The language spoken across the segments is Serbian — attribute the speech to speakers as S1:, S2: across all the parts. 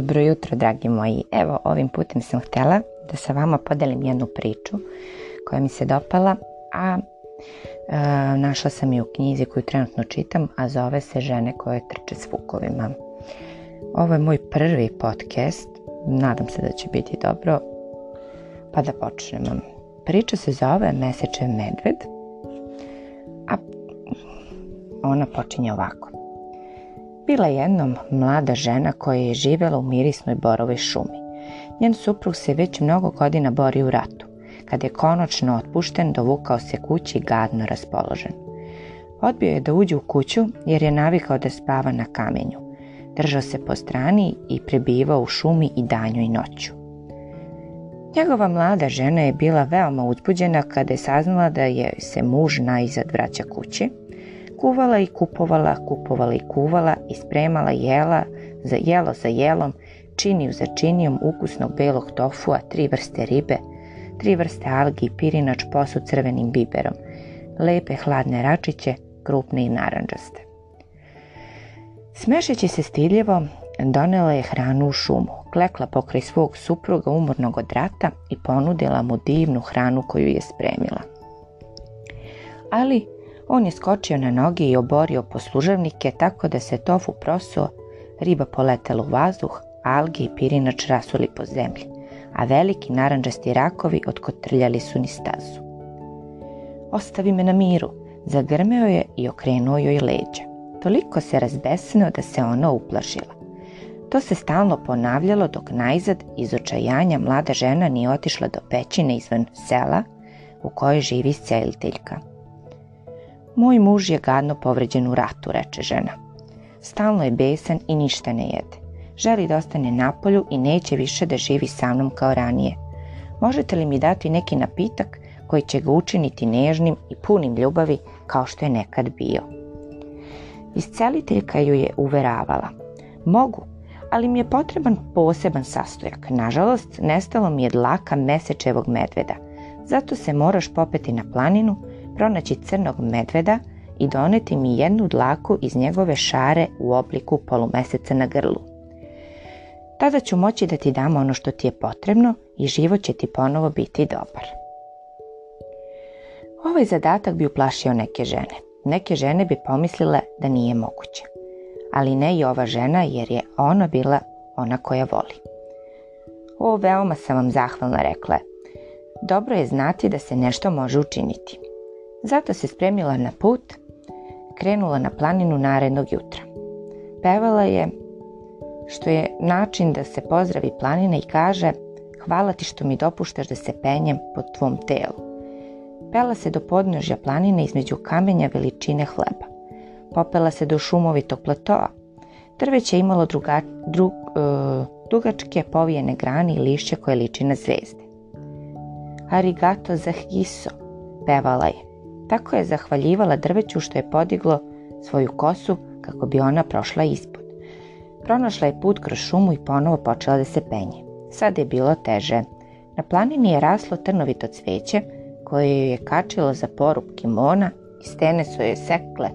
S1: Dobro jutro, dragi moji. Evo, ovim putem sam htela da sa vama podelim jednu priču koja mi se dopala, a e, našla sam je u knjizi koju trenutno čitam, a zove se Žene koje trče s vukovima. Ovo je moj prvi podcast, nadam se da će biti dobro, pa da počnemo. Priča se zove Mesečev medved, a ona počinje ovako. Bila jednom mlada žena koja je živela u mirisnoj borovoj šumi. Njen suprug se već mnogo godina bori u ratu. Kad je konačno otpušten, dovukao se kući gadno raspoložen. Odbio je da uđe u kuću jer je navikao da spava na kamenju. Držao se po strani i prebivao u šumi i danju i noću. Njegova mlada žena je bila veoma uzbuđena kada je saznala da je se muž najzad vraća kući kuvala i kupovala, kupovala i kuvala i spremala jela, za jelo za jelom, činiju za činijom ukusnog belog tofua, tri vrste ribe, tri vrste algi i pirinač posu crvenim biberom, lepe hladne račiće, krupne i naranđaste. Smešeći se stidljivo, donela je hranu u šumu, klekla pokraj svog supruga umornog od rata i ponudila mu divnu hranu koju je spremila. Ali, On je skočio na noge i oborio posluževnike tako da se tofu prosuo, riba poletela u vazduh, alge i pirinač rasuli po zemlji, a veliki naranđasti rakovi otkotrljali su ni stazu. Ostavi me na miru, zagrmeo je i okrenuo joj leđa. Toliko se razbesenio da se ona uplašila. To se stalno ponavljalo dok najzad iz očajanja mlada žena nije otišla do pećine izvan sela u kojoj živi seliteljka. Moj muž je gadno povređen u ratu, reče žena. Stalno je besan i ništa ne jede. Želi da ostane na polju i neće više da živi sa mnom kao ranije. Možete li mi dati neki napitak koji će ga učiniti nežnim i punim ljubavi kao što je nekad bio? Isceliteljka ju je uveravala. Mogu, ali mi je potreban poseban sastojak. Nažalost, nestalo mi je dlaka mesečevog medveda. Zato se moraš popeti na planinu pronaći crnog medveda i doneti mi jednu dlaku iz njegove šare u obliku polumeseca na grlu. Tada ću moći da ti dam ono što ti je potrebno i život će ti ponovo biti dobar. Ovaj zadatak bi uplašio neke žene. Neke žene bi pomislile da nije moguće. Ali ne i ova žena jer je ona bila ona koja voli. O, veoma sam vam zahvalna, rekla je. Dobro je znati da se nešto može učiniti. Zato se spremila na put, krenula na planinu narednog jutra. Pevala je, što je način da se pozdravi planina i kaže hvala ti što mi dopuštaš da se penjem po tvom telu. Pela se do podnožja planine između kamenja veličine hleba. Popela se do šumovitog platoa. Drveće je imalo druga, drug, e, dugačke povijene grani i lišće koje liči na zvezde. Arigato za hiso, pevala je. Tako je zahvaljivala drveću što je podiglo svoju kosu kako bi ona prošla ispod. Pronašla je put kroz šumu i ponovo počela da se penje. Sada je bilo teže. Na planini je raslo trnovito cveće koje ju je kačilo za porup kimona i stene su joj sekle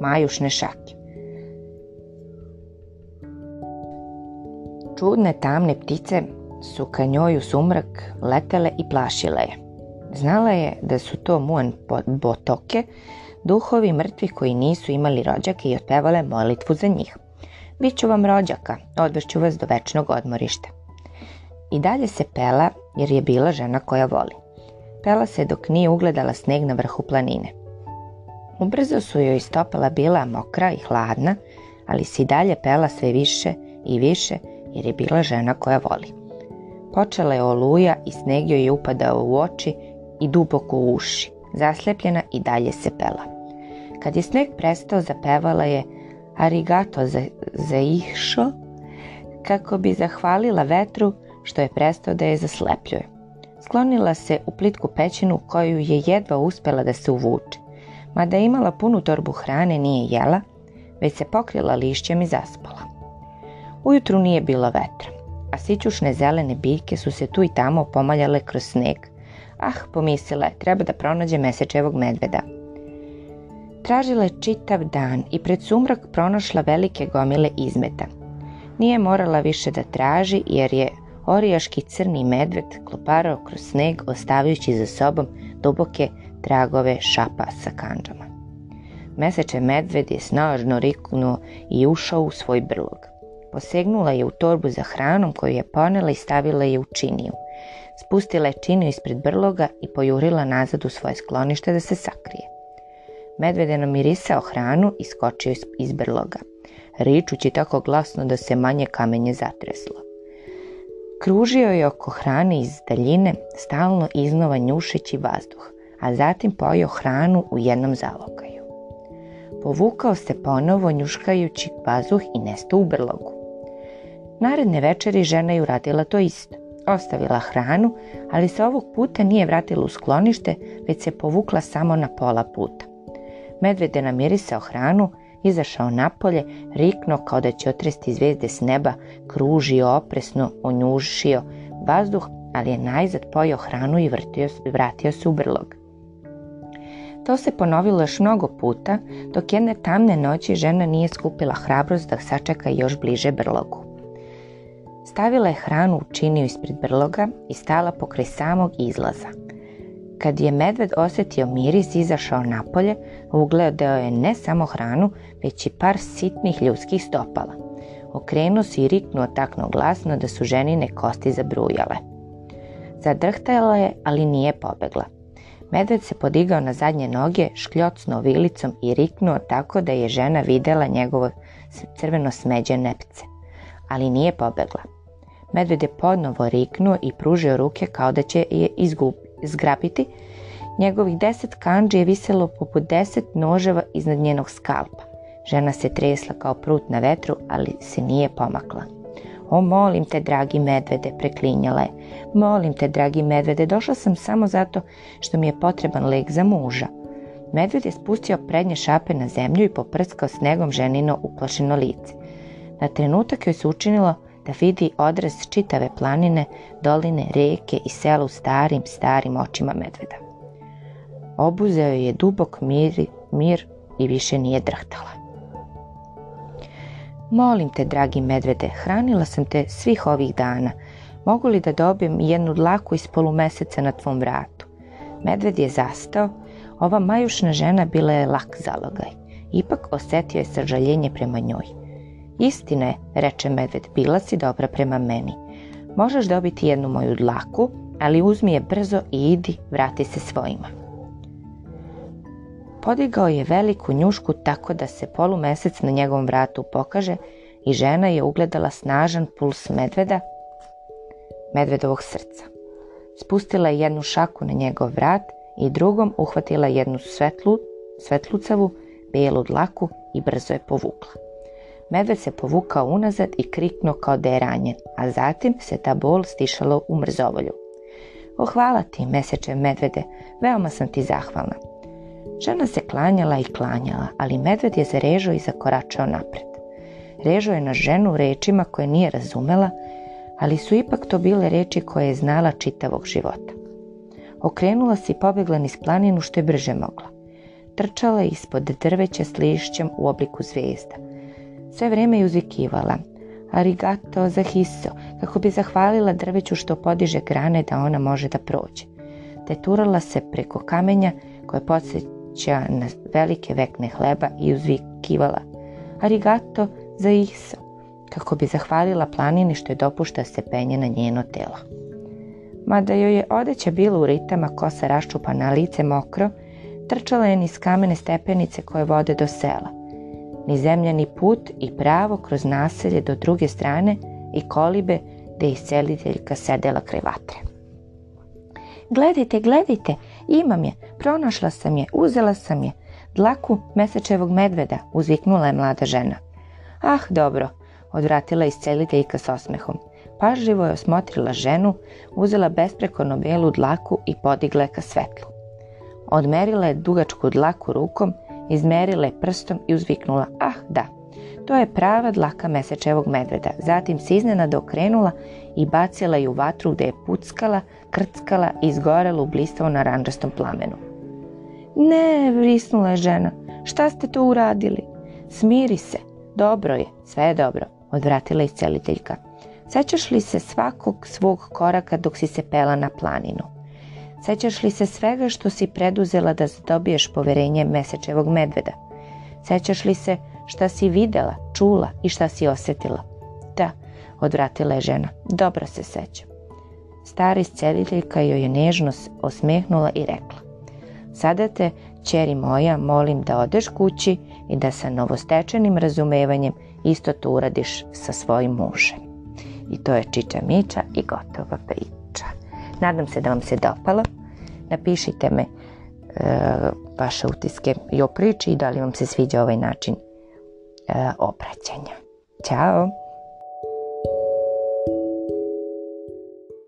S1: majušne šake. Čudne tamne ptice su ka njoj u sumrak letele i plašile je. Znala je da su to muan botoke, duhovi mrtvih koji nisu imali rođake i otpevala molitvu za njih. Biću vam rođaka, odvešću vas do večnog odmorišta. I dalje se pela jer je bila žena koja voli. Pela se dok nije ugledala sneg na vrhu planine. Ubrzo su joj stopala bila mokra i hladna, ali se i dalje pela sve više i više jer je bila žena koja voli. Počela je oluja i sneg joj je upadao u oči i duboko u uši. Zaslepljena i dalje se pela. Kad je sneg prestao, zapevala je Arigato za, za išo, kako bi zahvalila vetru što je prestao da je zaslepljuje. Sklonila se u plitku pećinu koju je jedva uspela da se uvuče. Mada je imala punu torbu hrane, nije jela, već se pokrila lišćem i zaspala. Ujutru nije bilo vetra, a sićušne zelene biljke su se tu i tamo pomaljale kroz sneg, Ah, pomislila je, treba da pronađe mesečevog medveda. Tražila je čitav dan i pred sumrak pronašla velike gomile izmeta. Nije morala više da traži jer je orijaški crni medved kloparao kroz sneg ostavljući za sobom duboke tragove šapa sa kanđama. Meseče medved je snažno riknuo i ušao u svoj brlog. Posegnula je u torbu za hranom koju je ponela i stavila je u činiju. Spustila je činu ispred brloga i pojurila nazad u svoje sklonište da se sakrije. Medved je namirisao hranu i skočio iz brloga, ričući tako glasno da se manje kamenje zatreslo. Kružio je oko hrane iz daljine, stalno iznova njušeći vazduh, a zatim pojao hranu u jednom zalogaju. Povukao se ponovo njuškajući vazduh i nestao u brlogu. Naredne večeri žena je uradila to isto. Ostavila hranu, ali se ovog puta nije vratila u sklonište, već se povukla samo na pola puta. Medved je namirisao hranu, izašao napolje, riknuo kao da će otresti zvezde s neba, kružio opresno, onjušio vazduh, ali je najzad pojao hranu i vrtio, vratio se u brlog. To se ponovilo još mnogo puta, dok jedne tamne noći žena nije skupila hrabrost da sačeka još bliže brlogu. Stavila je hranu u činiju ispred brloga i stala pokraj samog izlaza. Kad je medved osetio miris izašao napolje, ugledao je ne samo hranu, već i par sitnih ljudskih stopala. Okrenuo se i riknuo takno glasno da su ženine kosti zabrujale. Zadrhtala je, ali nije pobegla. Medved se podigao na zadnje noge, škljocno vilicom i riknuo tako da je žena videla njegovo crveno smeđe nepce ali nije pobegla. Medved je ponovo riknuo i pružio ruke kao da će je izgub, zgrabiti. Njegovih deset kanđi je viselo poput deset noževa iznad njenog skalpa. Žena se tresla kao prut na vetru, ali se nije pomakla. O, molim te, dragi medvede, preklinjala je. Molim te, dragi medvede, došla sam samo zato što mi je potreban lek za muža. Medved je spustio prednje šape na zemlju i poprskao snegom ženino uplašeno lice. Na trenutak joj se učinilo da vidi odraz čitave planine, doline, reke i sela u starim, starim očima medveda. Obuzeo je dubok mir, mir i više nije drhtala. Molim te, dragi medvede, hranila sam te svih ovih dana. Mogu li da dobijem jednu dlaku iz polumeseca na tvom vratu? Medved je zastao. Ova majušna žena bila je lak zalogaj. Ipak osetio je sažaljenje prema njoj. Istina je, reče medved, bila si dobra prema meni. Možeš dobiti jednu moju dlaku, ali uzmi je brzo i idi, vrati se svojima. Podigao je veliku njušku tako da se polumesec na njegovom vratu pokaže i žena je ugledala snažan puls medveda, medvedovog srca. Spustila je jednu šaku na njegov vrat i drugom uhvatila jednu svetlu, svetlucavu, belu dlaku i brzo je povukla. Medved se povukao unazad i kriknuo kao da je ranjen, a zatim se ta bol stišala u mrzovolju. O hvala ti, meseče medvede, veoma sam ti zahvalna. Žena se klanjala i klanjala, ali medved je zarežao i zakoračao napred. Režao je na ženu rečima koje nije razumela, ali su ipak to bile reči koje je znala čitavog života. Okrenula se i pobegla niz planinu što je brže mogla. Trčala je ispod drveća s lišćem u obliku zvezda – Sve vreme je uzvikivala arigato za hiso, kako bi zahvalila drveću što podiže grane da ona može da prođe. Teturala se preko kamenja koje podsjeća na velike vekne hleba i uzvikivala arigato za hiso, kako bi zahvalila planini što je dopušta se penje na njeno telo. Mada joj je odeća bila u ritama, kosa raščupana, lice mokro, trčala je niz kamene stepenice koje vode do sela – ni zemljani put i pravo kroz naselje do druge strane i kolibe gde je isceliteljka sedela kraj vatre. Gledajte, gledajte, imam je, pronašla sam je, uzela sam je, dlaku mesečevog medveda, uzviknula je mlada žena. Ah, dobro, odvratila isceliteljka s osmehom. Pažljivo je osmotrila ženu, uzela besprekorno belu dlaku i podigla je ka svetlu. Odmerila je dugačku dlaku rukom izmerila je prstom i uzviknula, ah da, to je prava dlaka mesečevog medveda. Zatim se iznenada okrenula i bacila ju u vatru gde je puckala, krckala i izgorela u blistavo naranđastom plamenu. Ne, vrisnula je žena, šta ste to uradili? Smiri se, dobro je, sve je dobro, odvratila isceliteljka. Sećaš li se svakog svog koraka dok si se pela na planinu? Sećaš li se svega što si preduzela da zadobiješ poverenje mesečevog medveda? Sećaš li se šta si videla, čula i šta si osetila? Da, odvratila je žena. Dobro se sećam. Stari isceliteljka joj je nežno osmehnula i rekla. Sada te, ćeri moja, molim da odeš kući i da sa novostečenim razumevanjem isto to uradiš sa svojim mužem. I to je Čiča Miča i gotova priča. Nadam se da vam se dopalo. Napišite me e, vaše utiske i o priči i da li vam se sviđa ovaj način e, obraćanja. Ćao!